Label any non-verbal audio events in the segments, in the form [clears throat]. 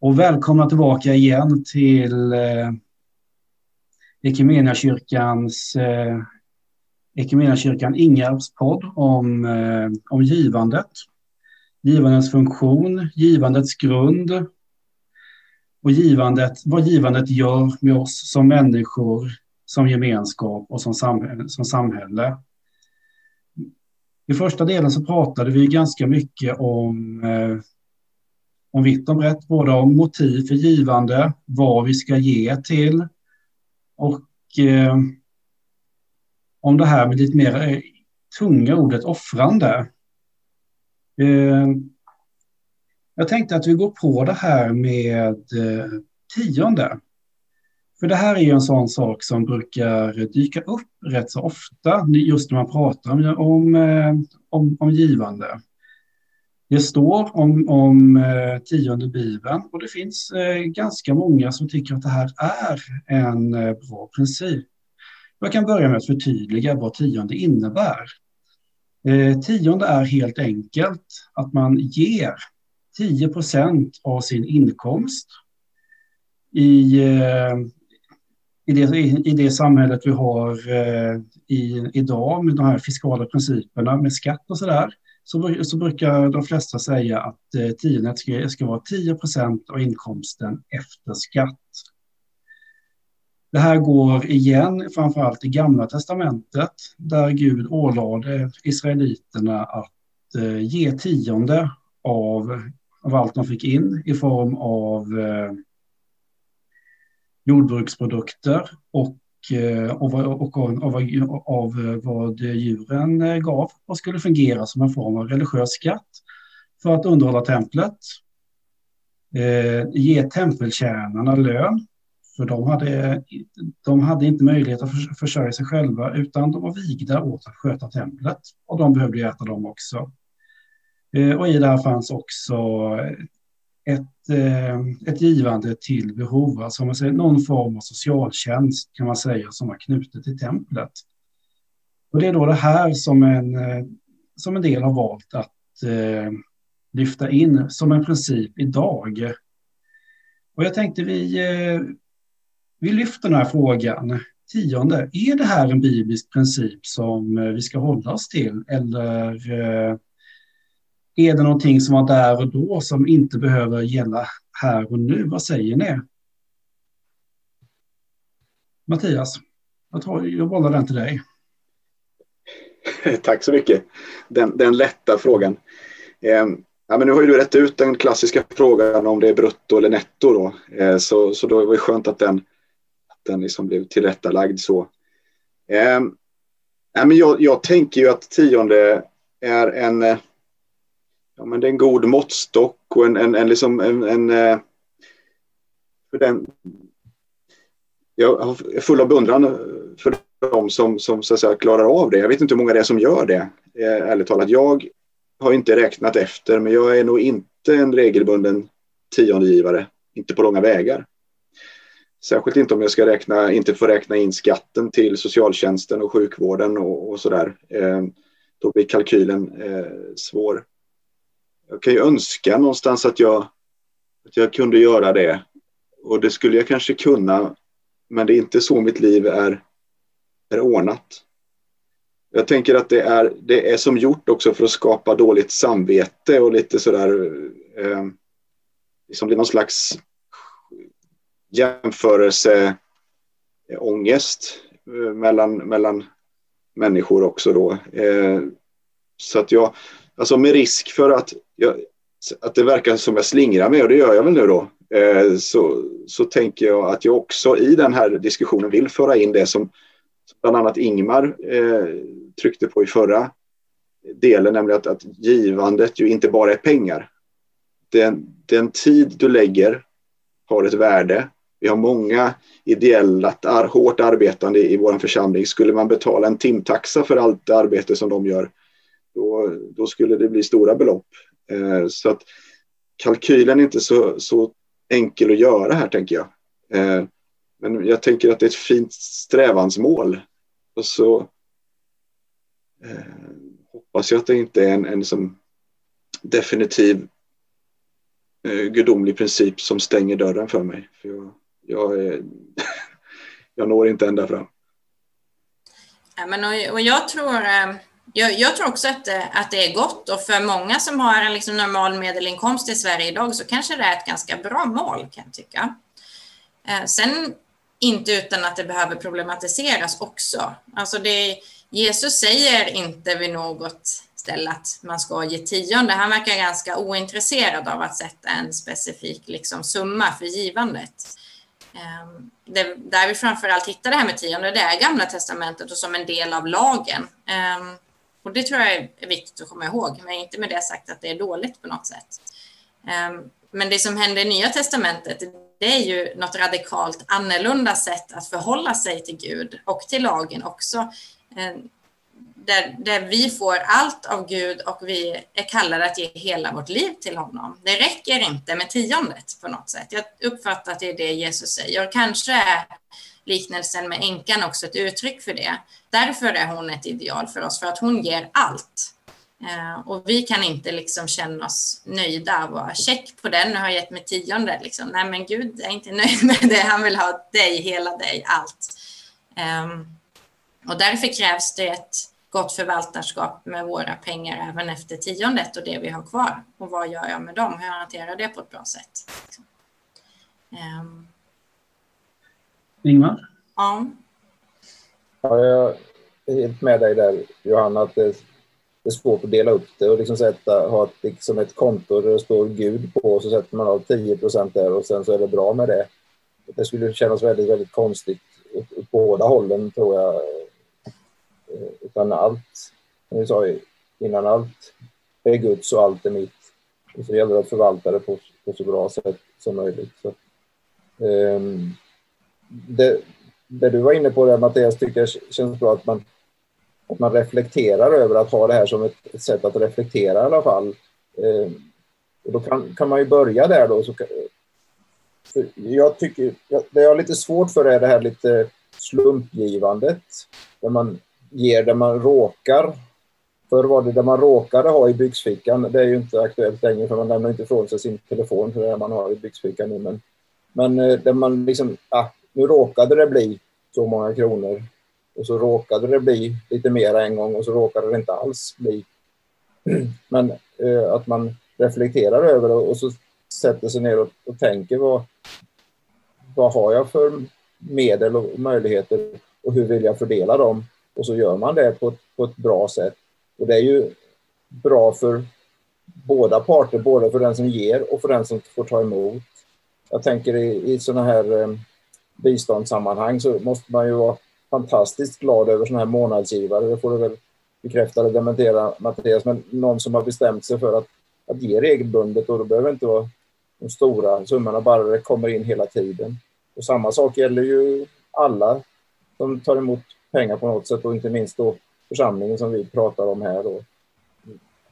och välkomna tillbaka igen till eh, Equmeniakyrkans eh, Equmeniakyrkan Ingarps podd om, eh, om givandet. Givandets funktion, givandets grund och givandet, vad givandet gör med oss som människor, som gemenskap och som samhälle. Som samhälle. I första delen så pratade vi ganska mycket om eh, om vitt och brett, både om motiv för givande, vad vi ska ge till och eh, om det här med lite mer eh, tunga ordet offrande. Eh, jag tänkte att vi går på det här med eh, tionde. För det här är ju en sån sak som brukar dyka upp rätt så ofta, just när man pratar om, om, om, om givande. Det står om, om eh, tionde bibeln och det finns eh, ganska många som tycker att det här är en eh, bra princip. Jag kan börja med att förtydliga vad tionde innebär. Tionde är helt enkelt att man ger 10 av sin inkomst i, i, det, i, det samhället vi har i, idag med de här fiskala principerna med skatt och sådär så, så brukar de flesta säga att eh, tiondet ska, ska vara 10 procent av inkomsten efter skatt. Det här går igen framförallt i Gamla testamentet där Gud ålade israeliterna att eh, ge tionde av, av allt de fick in i form av eh, jordbruksprodukter och och, eh, och, och, av, av eh, vad djuren eh, gav och skulle fungera som en form av religiös skatt för att underhålla templet. Eh, ge tempeltjänarna lön, för de hade, de hade inte möjlighet att försörja sig själva utan de var vigda åt att sköta templet och de behövde äta dem också. Eh, och i det här fanns också ett, eh, ett givande till behov, alltså man säger, någon form av socialtjänst kan man säga som var knutet till templet. Och det är då det här som en, eh, som en del har valt att eh, lyfta in som en princip idag. Och jag tänkte vi, eh, vi lyfter den här frågan, tionde, är det här en biblisk princip som eh, vi ska hålla oss till eller eh, är det någonting som var där och då som inte behöver gälla här och nu? Vad säger ni? Mattias, jag, tar, jag bollar den till dig. [laughs] Tack så mycket. Den, den lätta frågan. Eh, ja, men nu har ju du rätt ut den klassiska frågan om det är brutto eller netto. Då. Eh, så, så då var det skönt att den, att den liksom blev tillrättalagd så. Eh, ja, men jag, jag tänker ju att tionde är en eh, ja, men det är en god måttstock och en, en, en, liksom en, en eh, för den, jag är full av beundran för de som, som så att säga, klarar av det. Jag vet inte hur många det är som gör det, eh, ärligt talat. Jag har inte räknat efter, men jag är nog inte en regelbunden tiondegivare, inte på långa vägar. Särskilt inte om jag ska räkna, inte få räkna in skatten till socialtjänsten och sjukvården och, och sådär. Eh, då blir kalkylen eh, svår jag kan ju önska någonstans att jag, att jag kunde göra det. Och det skulle jag kanske kunna, men det är inte så mitt liv är, är ordnat. Jag tänker att det är, det är som gjort också för att skapa dåligt samvete och lite sådär, eh, liksom det är någon slags jämförelseångest eh, eh, mellan, mellan människor också då. Eh, så att jag, alltså med risk för att, jag, att det verkar som jag slingrar mig och det gör jag väl nu då. Eh, så, så tänker jag att jag också i den här diskussionen vill föra in det som bland annat Ingmar eh, tryckte på i förra delen, nämligen att, att givandet ju inte bara är pengar. Den, den tid du lägger har ett värde. Vi har många ideella, hårt arbetande i vår församling. Skulle man betala en timtaxa för allt arbete som de gör då, då skulle det bli stora belopp. Eh, så att kalkylen är inte så, så enkel att göra här, tänker jag. Eh, men jag tänker att det är ett fint strävansmål. Och så eh, hoppas jag att det inte är en, en som definitiv eh, gudomlig princip som stänger dörren för mig. För jag, jag, är, [laughs] jag når inte ända fram. Ja, men och, och jag tror eh, jag, jag, tror också att, eh, att det är gott och för många som har en liksom normal medelinkomst i Sverige idag så kanske det är ett ganska bra mål kan jag tycka. Eh, sen inte utan att det behöver problematiseras också. Alltså det, Jesus säger inte vid något ställe att man ska ge tionde. Han verkar ganska ointresserad av att sätta en specifik liksom, summa för givandet. Eh, det, där vi framförallt hittar det här med tionde, det är Gamla Testamentet och som en del av lagen. Och det tror jag är viktigt att komma ihåg, men inte med det sagt att det är dåligt på något sätt. Ehm, men det som händer i Nya Testamentet, det är ju något radikalt annorlunda sätt att förhålla sig till Gud och till lagen också. Ehm, där, där, vi får allt av Gud och vi är kallade att ge hela vårt liv till honom. Det räcker inte med tiondet på något sätt. Jag uppfattar att det är det Jesus säger. Kanske är liknelsen med änkan också ett uttryck för det. Därför är hon ett ideal för oss, för att hon ger allt. Eh, och vi kan inte liksom känna oss nöjda och vara check på den, nu har jag gett mig tionde. Liksom. Nej, men Gud är inte [laughs] nöjd med det. Han vill ha dig, hela dig, allt. Eh, och därför krävs det ett gott förvaltarskap med våra pengar även efter tiondet och det vi har kvar. Och vad gör jag med dem? Hur hanterar jag det på ett bra sätt? Um. Ingmar? Ja. ja. Jag är helt med dig där, Johanna, att det det är svårt att dela upp det och liksom sätta, ha ett, liksom ett konto där det står Gud på och så sätter man av 10 där och sen så är det bra med det. Det skulle kännas väldigt, väldigt konstigt åt båda hållen tror jag. Eh, utan allt, som vi sa innan, allt är Guds och allt är mitt. Och så gäller det att förvalta det på, på så bra sätt som möjligt. Så, um, det, det du var inne på där Mattias tycker jag känns bra att man att man reflekterar över att ha det här som ett sätt att reflektera i alla fall. Eh, och då kan, kan man ju börja där då. Så, jag tycker, det jag har lite svårt för är det här lite slumpgivandet. Där man ger där man råkar. Förr var det där man råkade ha i byxfickan. Det är ju inte aktuellt längre för man lämnar inte ifrån sig sin telefon för det man har i byxfickan nu. Men, men eh, där man liksom, ah, nu råkade det bli så många kronor och så råkade det bli lite mer en gång och så råkade det inte alls bli. [clears throat] Men eh, att man reflekterar över det och så sätter sig ner och, och tänker vad, vad har jag för medel och möjligheter och hur vill jag fördela dem? Och så gör man det på ett, på ett bra sätt. Och det är ju bra för båda parter, både för den som ger och för den som får ta emot. Jag tänker i, i sådana här eh, biståndssammanhang så måste man ju vara fantastiskt glad över sådana här månadsgivare. Det får du väl bekräfta eller dementera Mattias, men någon som har bestämt sig för att, att ge regelbundet och då behöver det inte vara de stora summorna, bara det kommer in hela tiden. Och samma sak gäller ju alla som tar emot pengar på något sätt och inte minst då församlingen som vi pratar om här. Då.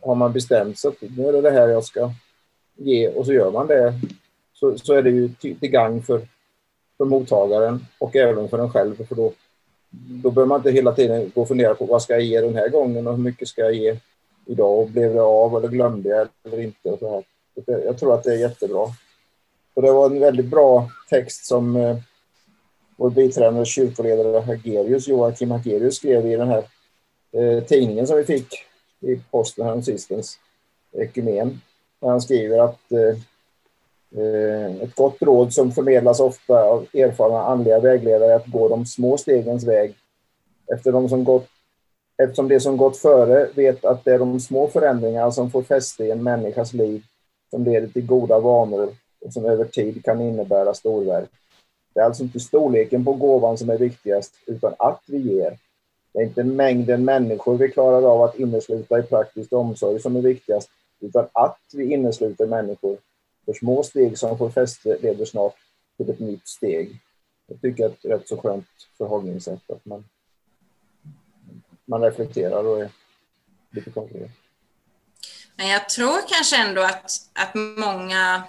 Har man bestämt sig att nu är det det här jag ska ge och så gör man det så, så är det ju till, till gagn för, för mottagaren och även för en själv för då då behöver man inte hela tiden gå och fundera på vad ska jag ge den här gången och hur mycket ska jag ge idag och blev det av eller glömde jag eller inte. Och så här. Jag tror att det är jättebra. Och det var en väldigt bra text som eh, vår biträdande kyrkoledare Hagerius, Joakim Hagerius skrev i den här eh, tidningen som vi fick i posten häromsistens, Ekumen. Han skriver att eh, Eh, Eh, ett gott råd som förmedlas ofta av erfarna andliga vägledare är att gå de små stegens väg. Efter de som gått, eftersom de som gått före vet att det är de små förändringarna som får fäste i en människas liv som leder till goda vanor och som över tid kan innebära storverk. Det är alltså inte storleken på gåvan som är viktigast, utan att vi ger. Det är inte mängden människor vi klarar av att innesluta i praktisk omsorg som är viktigast, utan att vi innesluter människor för små steg som får fäste leder snart till ett nytt steg. Jag tycker att det är ett rätt så skönt förhållningssätt att man, man reflekterar och är lite konkret. Men jag tror kanske ändå att, att många,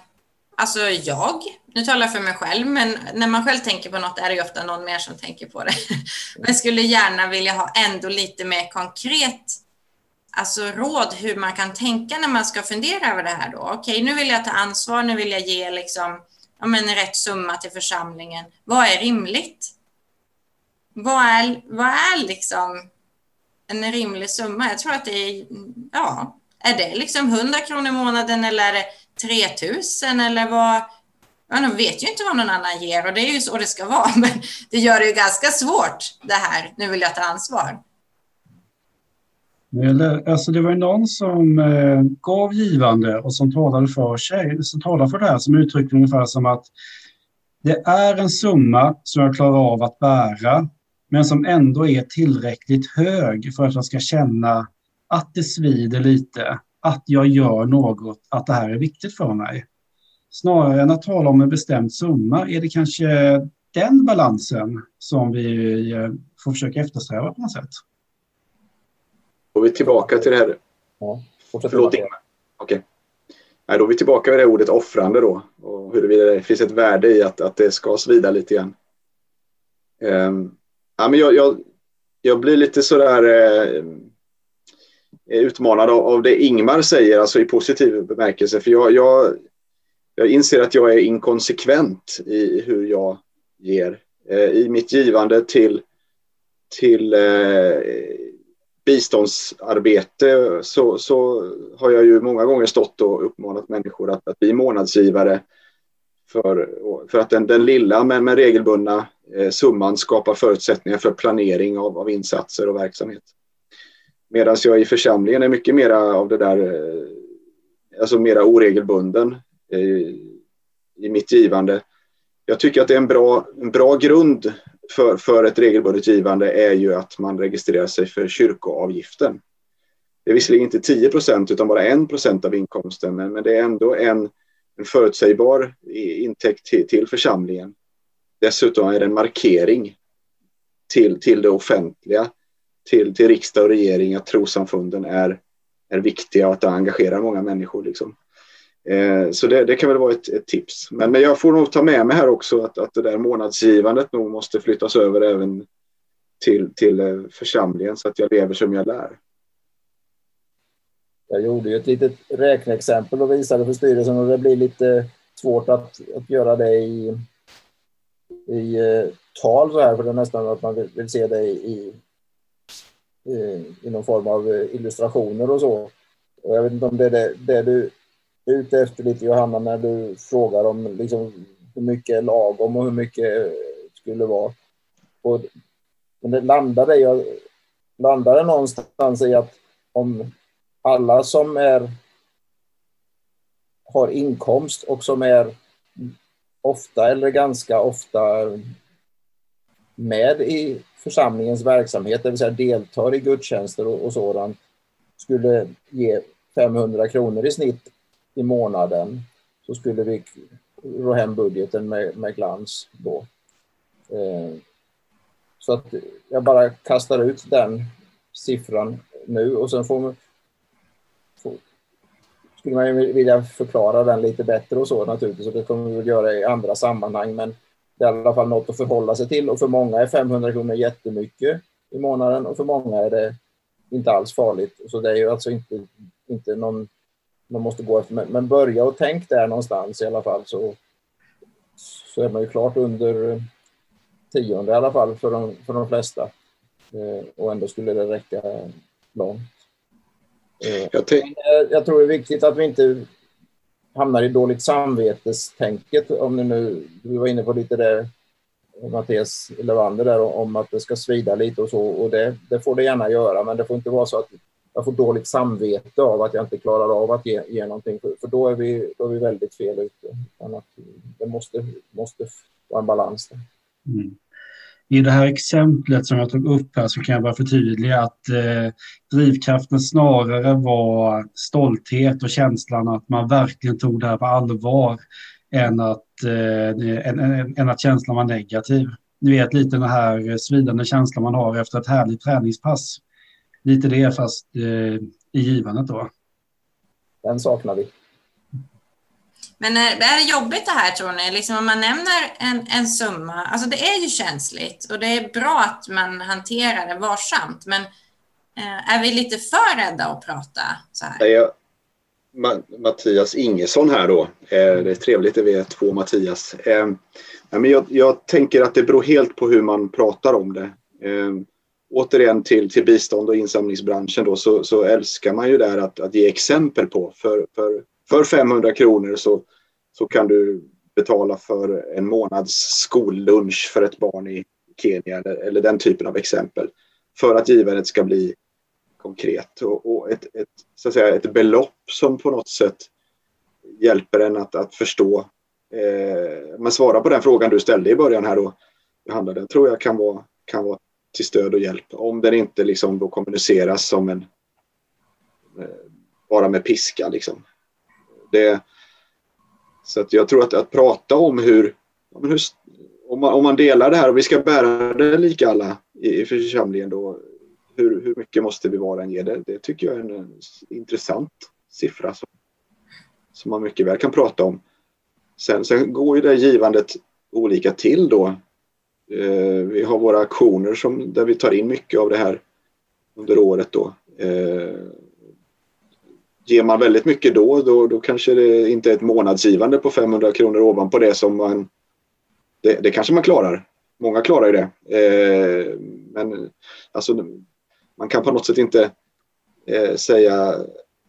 alltså jag, nu talar jag för mig själv, men när man själv tänker på något är det ju ofta någon mer som tänker på det. [laughs] Men skulle gärna vilja ha ändå lite mer konkret alltså, råd hur man kan tänka när man ska fundera över det här. då. Okej, nu vill jag ta ansvar, nu vill jag ge liksom, ja, men rätt summa till församlingen. Vad är rimligt? Vad är, vad är liksom en rimlig summa? Jag tror att det är, ja, är det liksom 100 kronor i månaden eller är det 3000 eller vad? Ja, de vet ju inte vad någon annan ger och det är ju så det ska vara. [laughs] Men det gör det ju ganska svårt det här, nu vill jag ta ansvar. Alltså det var någon som eh, gav givande och som talade för sig, som talade för det här, som uttryckte ungefär som att det är en summa som jag klarar av att bära, men som ändå är tillräckligt hög för att jag ska känna att det svider lite, att jag gör något, att det här är viktigt för mig. Snarare än att tala om en bestämd summa är det kanske den balansen som vi eh, får försöka eftersträva på något sätt. Då är vi tillbaka till det här. Ja, Förlåt Ingmar. Okej. Nej, då är vi tillbaka vid det ordet offrande då. Och huruvida det finns ett värde i att, att det ska svida lite grann. Um, ja, men jag, jag, jag blir lite sådär uh, utmanad av, av det Ingmar säger, alltså i positiv bemärkelse. För jag, jag, jag inser att jag är inkonsekvent i hur jag ger. Uh, I mitt givande till, till uh, biståndsarbete så, så har jag ju många gånger stått och uppmanat människor att, att bli månadsgivare för, för att den, den lilla men, men regelbundna eh, summan skapar förutsättningar för planering av, av insatser och verksamhet. Medan jag i församlingen är mycket mera av det där, eh, alltså mera oregelbunden eh, i mitt givande. Jag tycker att det är en bra, en bra grund för, för ett regelbundet givande är ju att man registrerar sig för kyrkoavgiften. Det är visserligen inte 10 procent utan bara 1 procent av inkomsten men, men det är ändå en, en förutsägbar intäkt till, till församlingen. Dessutom är det en markering till, till det offentliga, till, till riksdag och regering att trosamfunden är, är viktiga och att det engagerar många människor. Liksom. Eh, så det, det, kan väl vara ett, ett, tips. Men, men jag får nog ta med mig här också att, att det där månadsgivandet nog måste flyttas över även till, till eh, församlingen så att jag lever som jag lär. Jag gjorde ju ett litet räkneexempel och visade för styrelsen och det blir lite svårt att, att göra det i, i eh, tal så här för det är nästan att man vill, vill se det i, i, i någon form av eh, illustrationer och så. Och jag vet inte om det är det, det du ute efter lite Johanna när du frågar om liksom, hur mycket är lagom och hur mycket skulle vara. Och, men det landade, jag landade någonstans i att om alla som är har inkomst och som är ofta eller ganska ofta med i församlingens verksamhet, det vill säga deltar i gudstjänster och, och sådant, skulle ge 500 kronor i snitt i månaden så skulle vi ro hem budgeten med, med glans då. Eh, så att jag bara kastar ut den siffran nu och sen får man, får, skulle man vilja förklara den lite bättre och så naturligtvis och det kommer vi väl göra i andra sammanhang men det är i alla fall något att förhålla sig till och för många är 500 kronor jättemycket i månaden och för många är det inte alls farligt. Så det är ju alltså inte, inte någon man måste gå efter. Men börja och tänk där någonstans i alla fall så, så är man ju klart under tionde i alla fall för de, för de flesta. Eh, och ändå skulle det räcka långt. Eh, jag, jag, tror det är viktigt att vi inte hamnar i dåligt samvetestänket. Om ni nu, du var inne på lite det Mattias Levander där om att det ska svida lite och så och det, det får det gärna göra men det får inte vara så att jag får dåligt samvete av att jag inte klarar av att ge, ge någonting, för, för då, är vi, då är vi väldigt fel ute. Att det måste, måste vara en balans där. Mm. I det här exemplet som jag tog upp här så kan jag bara förtydliga att eh, drivkraften snarare var stolthet och känslan att man verkligen tog det här på allvar än att, eh, än, än, än att känslan var negativ. Ni vet lite den här eh, svidande känslan man har efter ett härligt träningspass lite det fast eh, i givandet då. Den saknar vi. Men är det jobbigt det här tror ni? Liksom om man nämner en, en summa, alltså det är ju känsligt och det är bra att man hanterar det varsamt. Men Eh, är vi lite för rädda att prata så här? Jag, Mattias Ingesson här då. Eh, det är trevligt att vi är två Mattias. Eh, men jag, jag, tänker att det beror helt på hur man pratar om det. Återigen till, till bistånd och insamlingsbranschen då, så, så älskar man ju där att, att ge exempel på. För, för, för 500 kronor så, så kan du betala för en månads skollunch för ett barn i Kenya eller, eller den typen av exempel. För att givandet ska bli konkret och, och ett, ett, så att säga, ett belopp som på något sätt hjälper en att, att förstå. Eh, men svara på den frågan du ställde i början här då, Johanna, den tror jag kan vara, kan vara till stöd och hjälp om den inte liksom då kommuniceras som en eh, bara med piska liksom. Det, så att jag tror att, att prata om hur, hur om, man, om man delar det här och vi ska bära det lika alla i, i församlingen då hur, hur mycket måste vi vara än ge det? Det tycker jag är en, en intressant siffra som, som man mycket väl kan prata om. Sen, sen går ju det givandet olika till då. Eh, vi har våra aktioner som, där vi tar in mycket av det här under året då. Eh, ger man väldigt mycket då, då, då kanske det inte är ett månadsgivande på 500 kronor ovanpå det som man det, det kanske man klarar. Många klarar ju det. Eh, men alltså, man kan på något sätt inte eh, säga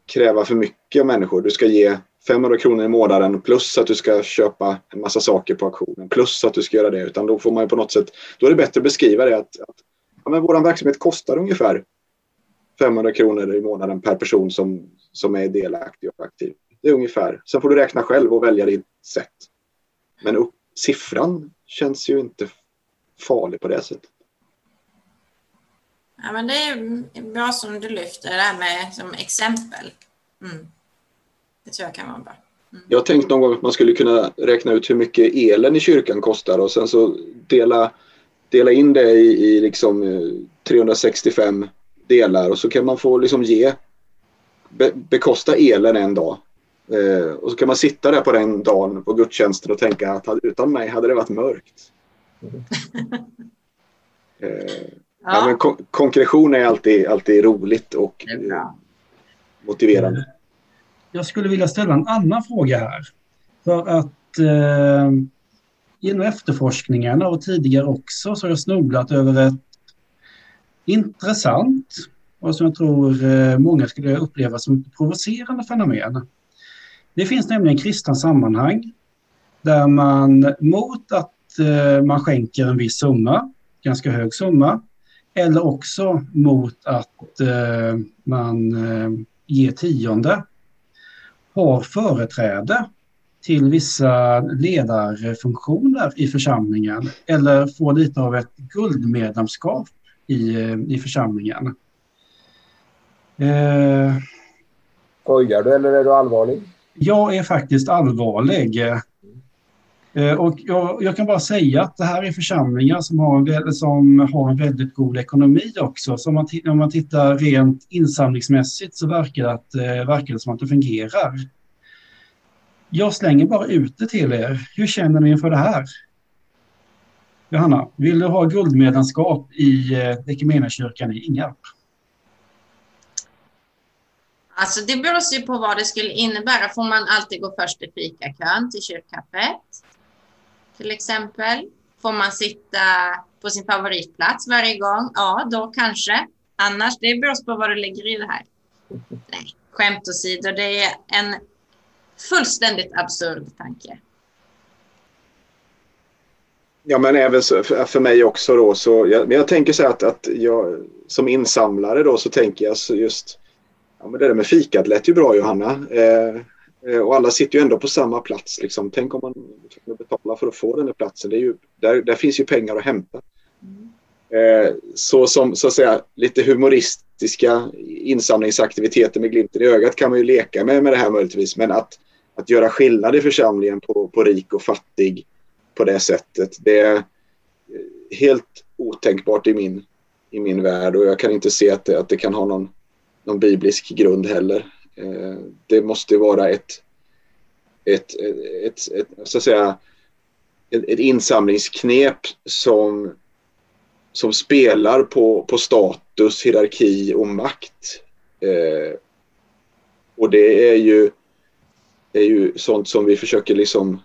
kräva för mycket av människor. Du ska ge 500 kronor i månaden plus att du ska köpa en massa saker på auktionen plus att du ska göra det. Utan då får man på något sätt, då är det bättre att beskriva det att, att ja, men vår verksamhet kostar ungefär 500 kronor i månaden per person som, som är delaktig och aktiv. Det är ungefär. Sen får du räkna själv och välja ditt sätt. Men upp, siffran känns ju inte farlig på det sättet. Ja, men det är bra som du lyfter det här med som exempel. Mm. Jag kan vara bra. Mm. Jag har tänkt någon gång att man skulle kunna räkna ut hur mycket elen i kyrkan kostar och sen så dela, dela in det i, i liksom 365 eh, delar och så kan man få liksom ge be, bekosta elen en dag. Eh, och så kan man sitta där på den dagen på gudstjänsten och tänka att utan mig hade det varit mörkt. Mm. eh, [laughs] Ja. ja men kon konkretion är alltid, alltid roligt och motiverande. Jag skulle vilja ställa en annan fråga här. För att eh, genom efterforskningarna och tidigare också så har jag snubblat över ett intressant och som jag tror eh, många skulle uppleva som ett provocerande fenomen. Det finns nämligen kristna sammanhang där man mot att eh, man skänker en viss summa, ganska hög summa, eller också mot att eh, man ger tionde har företräde till vissa ledarfunktioner i församlingen eller får lite av ett guldmedlemskap i, eh, i församlingen. Eh, Skojar du eller är du allvarlig? Jag är faktiskt allvarlig. Eh, och jag, jag, kan bara säga att det här är församlingar som har en, som har en väldigt god ekonomi också. Så om man, om man tittar rent insamlingsmässigt så verkar det, att, eh, verkar det som att det fungerar. Jag slänger bara ut det till er. Hur känner ni inför det här? Johanna, vill du ha guldmedlemskap i eh, kyrkan i Ingarp? Alltså det beror ju på vad det skulle innebära. Får man alltid gå först i fikakön till kyrkkaffet? Till exempel. Får man sitta på sin favoritplats varje gång? Ja, då kanske. Annars, det beror på vad du lägger i det här. Nej, skämt åsido, det är en fullständigt absurd tanke. Ja, men även för mig också då. Så jag, men jag tänker så här att, att jag som insamlare då så tänker jag så just Ja, men det där med fikat lät ju bra Johanna. Eh, Eh, Eh, och alla sitter ju ändå på samma plats. Liksom. Tänk om man betalar för att få den där platsen. Det är ju, där, där finns ju pengar att hämta. Mm. så som så att säga, lite humoristiska insamlingsaktiviteter med glimten i ögat kan man ju leka med med det här möjligtvis. Men att, att göra skillnad i församlingen på, på rik och fattig på det sättet. Det är helt otänkbart i min, i min värld och jag kan inte se att det, att det kan ha någon, någon biblisk grund heller. Eh, det måste vara ett, ett, ett, ett, så att säga, ett, ett insamlingsknep som som spelar på, på status, hierarki och makt. Eh, och det är ju, är ju sånt som vi försöker liksom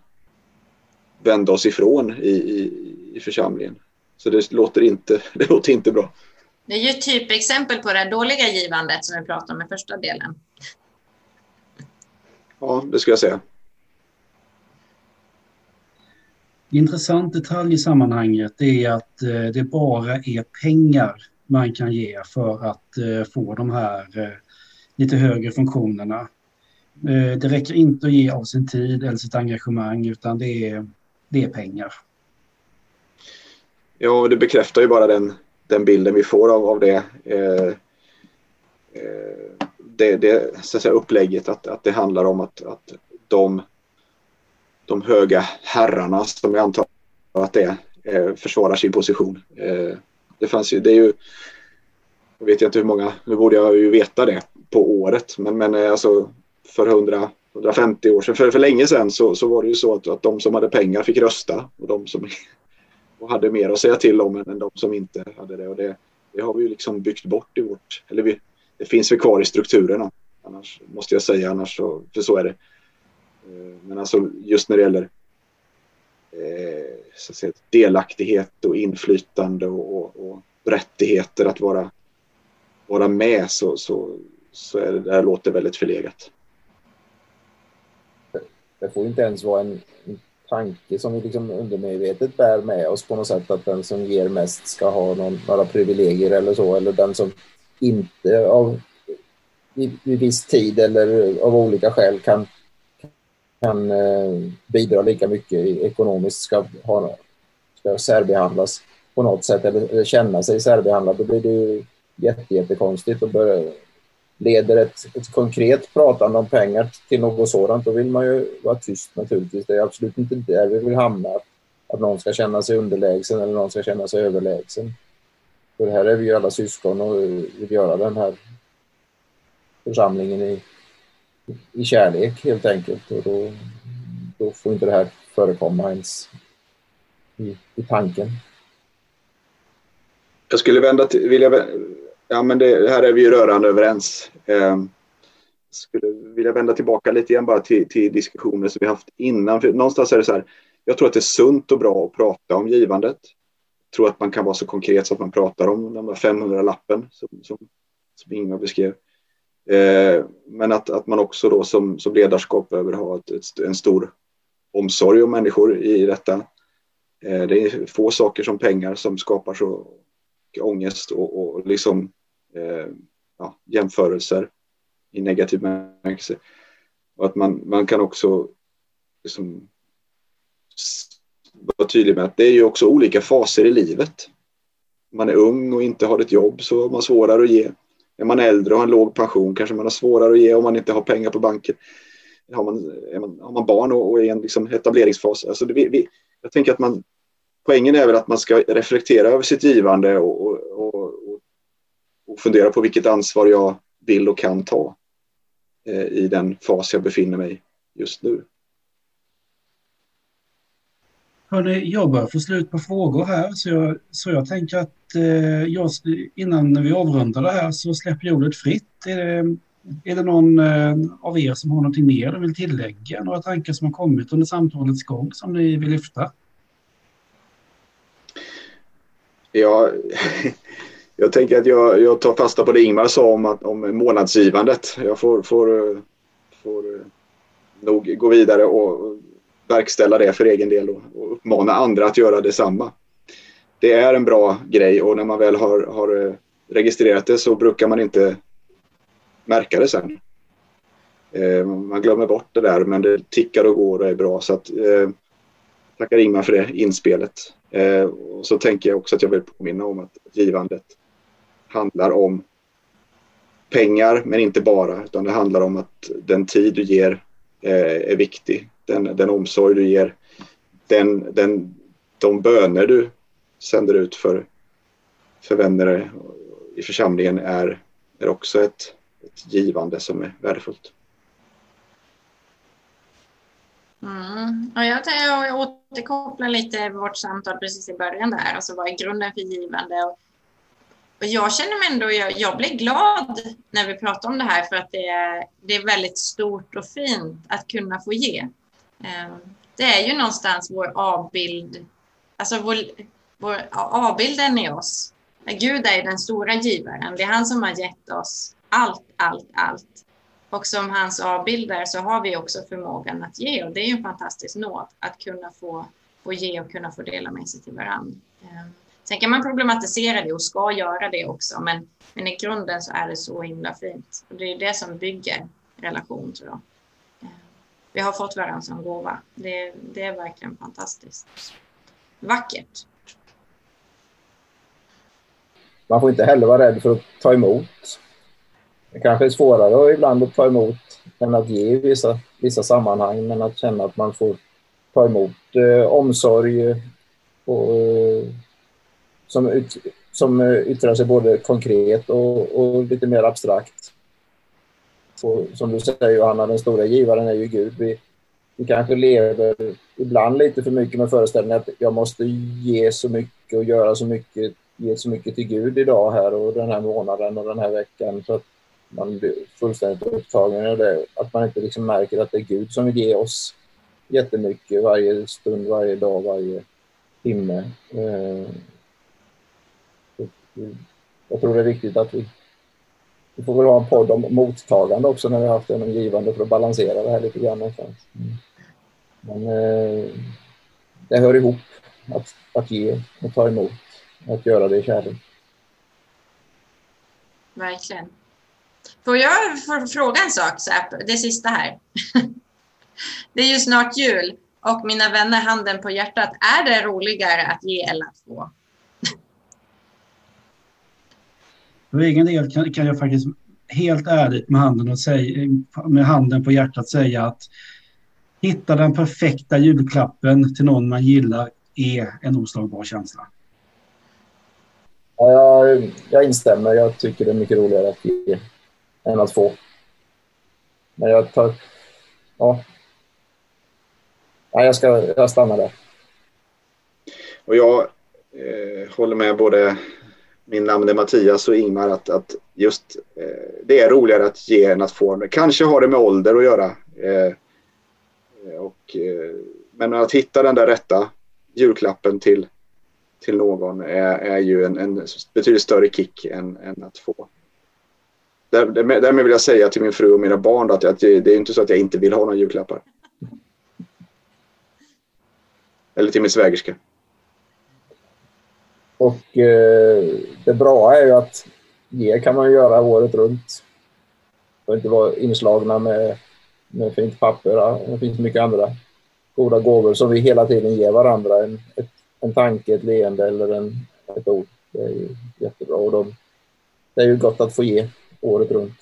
vända oss ifrån i, i, i församlingen. Så det låter, inte, [laughs] det låter inte bra. Det är ju ett typexempel på det dåliga givandet som vi pratade om i första delen. Ja, det skulle jag säga. Intressant detalj i sammanhanget är att eh, det bara är pengar man kan ge för att eh, få de här eh, lite högre funktionerna. Det räcker inte att ge av sin tid eller sitt engagemang utan det är, det är pengar. Ja, det bekräftar ju bara den, den bilden vi får av, av det. Eh, det, det så att säga, upplägget att, att det handlar om att, att de de höga herrarna som jag antar att det är eh, försvarar sin position. Eh, det fanns ju, det är ju, jag vet inte hur många, nu borde jag ju veta det på året, men, men eh, alltså för 100, 150 år sedan, för, för länge sedan så, så var det ju så att, att de som hade pengar fick rösta och de som [laughs] och hade mer att säga till om än de som inte hade det. Och det, det har vi ju liksom byggt bort i vårt, eller vi, det finns väl kvar i strukturerna. Annars måste jag säga, annars så, för så är det. Eh, men alltså just när det gäller eh, så att säga, delaktighet och inflytande och, och, och, rättigheter att vara, vara med så, så, så är det, det här låter väldigt förlegat. Det får inte ens vara en, en tanke som vi liksom undermedvetet bär med oss på något sätt att den som ger mest ska ha någon, några privilegier eller så eller den som inte av vid, viss tid eller av olika skäl kan kan eh, bidra lika mycket ekonomiskt ska, ha, ska särbehandlas på något sätt eller, känna sig särbehandlad, då blir det ju jätte, jättekonstigt och börjar, leder ett, ett konkret pratande om pengar till något sådant, då vill man ju vara tyst naturligtvis. Det är absolut inte där vi vill hamna, att, att någon ska känna sig underlägsen eller någon ska känna sig överlägsen. För här är vi ju alla syskon och eh, vill göra den här församlingen i i kärlek helt enkelt. Och då, då får inte det här förekomma ens i, i tanken. Jag skulle vända till, vilja, ja men det, här är vi ju rörande överens. Eh, skulle vilja vända tillbaka lite igen bara till, till diskussioner som vi haft innan. För någonstans är det så här, jag tror att det är sunt och bra att prata om givandet. Jag tror att man kan vara så konkret så att man pratar om den där 500-lappen som, som, som Ingvar beskrev. Eh, men att, att man också då som, som ledarskap behöver ha ett, ett, en stor omsorg om människor i detta. Eh, det är få saker som pengar som skapar så ångest och, och liksom eh, ja, jämförelser i negativ bemärkelse. Och att man, man kan också liksom vara tydlig med att det är ju också olika faser i livet. Om man är ung och inte har ett jobb så har man svårare att ge är man äldre och har en låg pension kanske man har svårare att ge om man inte har pengar på banken. Har man, man har man barn och, och är i en liksom etableringsfas. Alltså det, vi, jag tänker att man, poängen är väl att man ska reflektera över sitt givande och, och, och, och fundera på vilket ansvar jag vill och kan ta eh, i den fas jag befinner mig just nu. Hörrni, jag börjar få slut på frågor här så jag, så jag tänker att eh, jag, innan vi avrundar det här så släpper jag ordet fritt. Är det, är det någon eh, av er som har någonting mer de vill tillägga? Några tankar som har kommit under samtalets gång som ni vill lyfta? Ja, [laughs] jag tänker att jag, jag tar fasta på det Ingmar sa om, att, om månadsgivandet. Jag får, får, eh, får eh, nog gå vidare och verkställa det för egen del och, och uppmana andra att göra detsamma. Det är en bra grej och när man väl har, har eh, registrerat det så brukar man inte märka det sen. Eh, man glömmer bort det där men det tickar och går och är bra. Så att, eh, tackar Ingmar för det inspelet. Eh, och så tänker jag också att jag vill påminna om att givandet handlar om pengar men inte bara utan det handlar om att den tid du ger Eh, är viktig den, den omsorg du ger, den, den, de böner du sänder ut för, för vänner i församlingen är, är också ett, ett givande som är värdefullt. Mm. Och jag, jag återkopplar lite vårt samtal precis i början där, alltså vad är grunden för givande? Och, och jag känner mig ändå, jag, jag blir glad när vi pratar om det här för att det är, det är väldigt stort och fint att kunna få ge. Ehm, det är ju någonstans vår avbild, alltså vår, vår avbilden i oss. Gud är den stora givaren. Det är han som har gett oss allt, allt, allt. Och som hans avbilder så har vi också förmågan att ge och det är ju en fantastisk nåd att kunna få, få ge och kunna få dela med sig till varandra. Ehm, Sen kan man problematisera det och ska göra det också, men, men i grunden så är det så himla fint. Och det är det som bygger relation tror jag. Eh, vi har fått varandra som gåva. Det, det är verkligen fantastiskt. Vackert. Man får inte heller vara rädd för att ta emot det kanske är svårare ibland att ta emot än att ge i vissa, vissa sammanhang, men att känna att man får ta emot eh, omsorg och, eh, som, ut, som eh, yttrar sig både konkret och, och lite mer abstrakt. Och, som du säger Johanna, den stora givaren är ju Gud. Vi, vi kanske lever ibland lite för mycket med föreställningen att jag måste ge så mycket och göra så mycket, ge så mycket till Gud idag här och den här månaden och den här veckan. Så att man blir fullständigt upptagen av det. Att man inte liksom märker att det är Gud som vill ge oss jättemycket varje stund, varje dag, varje timme. Eh, jag tror det är viktigt att vi, vi får väl ha en podd om mottagande också när vi har haft en om givande för att balansera det här lite grann någonstans. Mm. Men eh, det hör ihop att, att ge och ta emot, att göra det i kärlek. Verkligen. Får jag fråga en sak, det sista här? [laughs] Det är ju snart jul och mina vänner, handen på hjärtat, är det roligare att ge eller att få? För egen del kan, kan, jag faktiskt helt ärligt med handen, och säga, med handen på hjärtat säga att hitta den perfekta julklappen till någon man gillar är en oslagbar känsla. Ja, jag, jag instämmer. Jag tycker det är mycket roligare att ge än att få. Men jag tar... Ja. ja jag, ska, jag stannar där. Och jag eh, håller med både min namn är Mattias och Ingmar att, att just eh, det är roligare att ge än att få. Kanske har det med ålder att göra. Eh, eh och, eh, men att hitta den där rätta julklappen till, till någon är, är ju en, en betydligt större kick än, än att få. Därmed vill jag säga till min fru och mina barn att, att det, det är inte så att jag inte vill ha några julklappar. Eller till min svägerska. Och eh, det bra är ju att ge kan man göra året runt. Och inte vara inslagna med, med fint papper. Det finns mycket andra goda gåvor som vi hela tiden ger varandra. En, ett, en tanke, ett leende eller en, ett ord. Det är ju jättebra. Och de, det är ju gott att få ge året runt.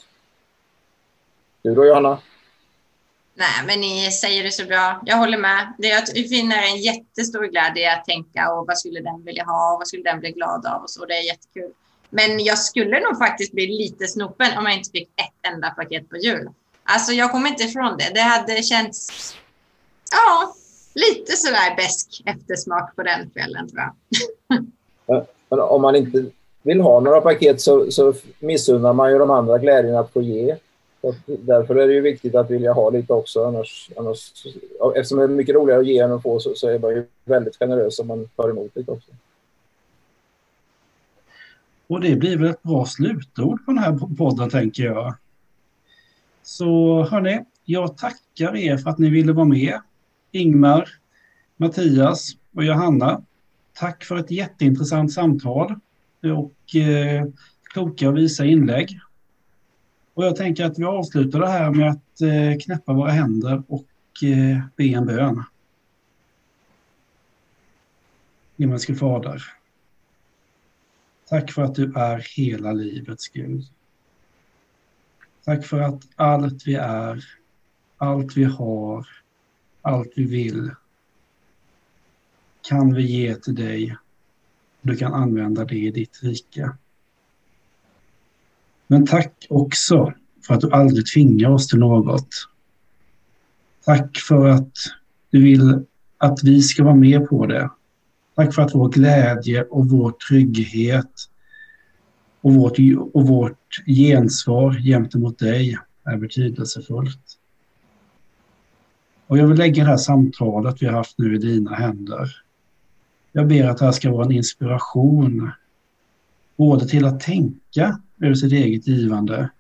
Du då Johanna? Nej, men ni säger det så bra. Jag håller med. Det är att vi finner en jättestor glädje i att tänka och vad skulle den vilja ha och vad skulle den bli glad av och så. Det är jättekul. Men jag skulle nog faktiskt bli lite snopen om jag inte fick ett enda paket på jul. Alltså, jag kommer inte ifrån det. Det hade känts, ja, lite sådär besk eftersmak på den kvällen tror jag. [laughs] Men om man inte vill ha några paket så, så missunnar man ju de andra glädjen att få ge. Så därför är det ju viktigt att vilja ha lite också. Annars, annars, eftersom det är mycket roligare att ge än att få så, så är man ju väldigt generös om man tar emot lite också. Och det blir väl ett bra slutord på den här podden tänker jag. Så hörni, jag tackar er för att ni ville vara med. Ingmar, Mattias och Johanna. Tack för ett jätteintressant samtal och eh, kloka och visa inlägg. Och jag tänker att vi avslutar det här med att eh, knäppa våra händer och eh, be en bön. Himmelske Fader. Tack för att du är hela livets Gud. Tack för att allt vi är, allt vi har, allt vi vill kan vi ge till dig du kan använda det i ditt rike. Men tack också för att du aldrig tvingar oss till något. Tack för att Du vill att vi ska vara med på det. Tack för att vår glädje och vår trygghet och vårt, och vårt gensvar gentemot dig är betydelsefullt. Och jag vill lägga det här samtalet vi har haft nu i dina händer. Jag ber att det här ska vara en inspiration både till att tänka över sitt eget givande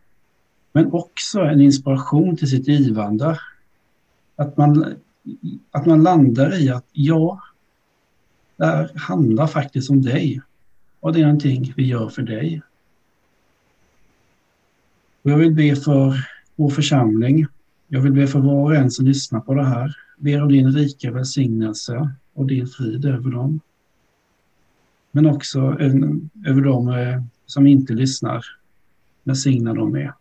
men också en inspiration till sitt givande. Att man, att man landar i att ja, det här handlar faktiskt om dig och det är någonting vi gör för dig. Och jag vill be för vår församling. Jag vill be för var och en som lyssnar på det här. Ber om din rika välsignelse och din frid över dem. Men också över dem eh, som inte lyssnar. Välsigna dem med.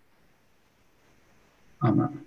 Amen.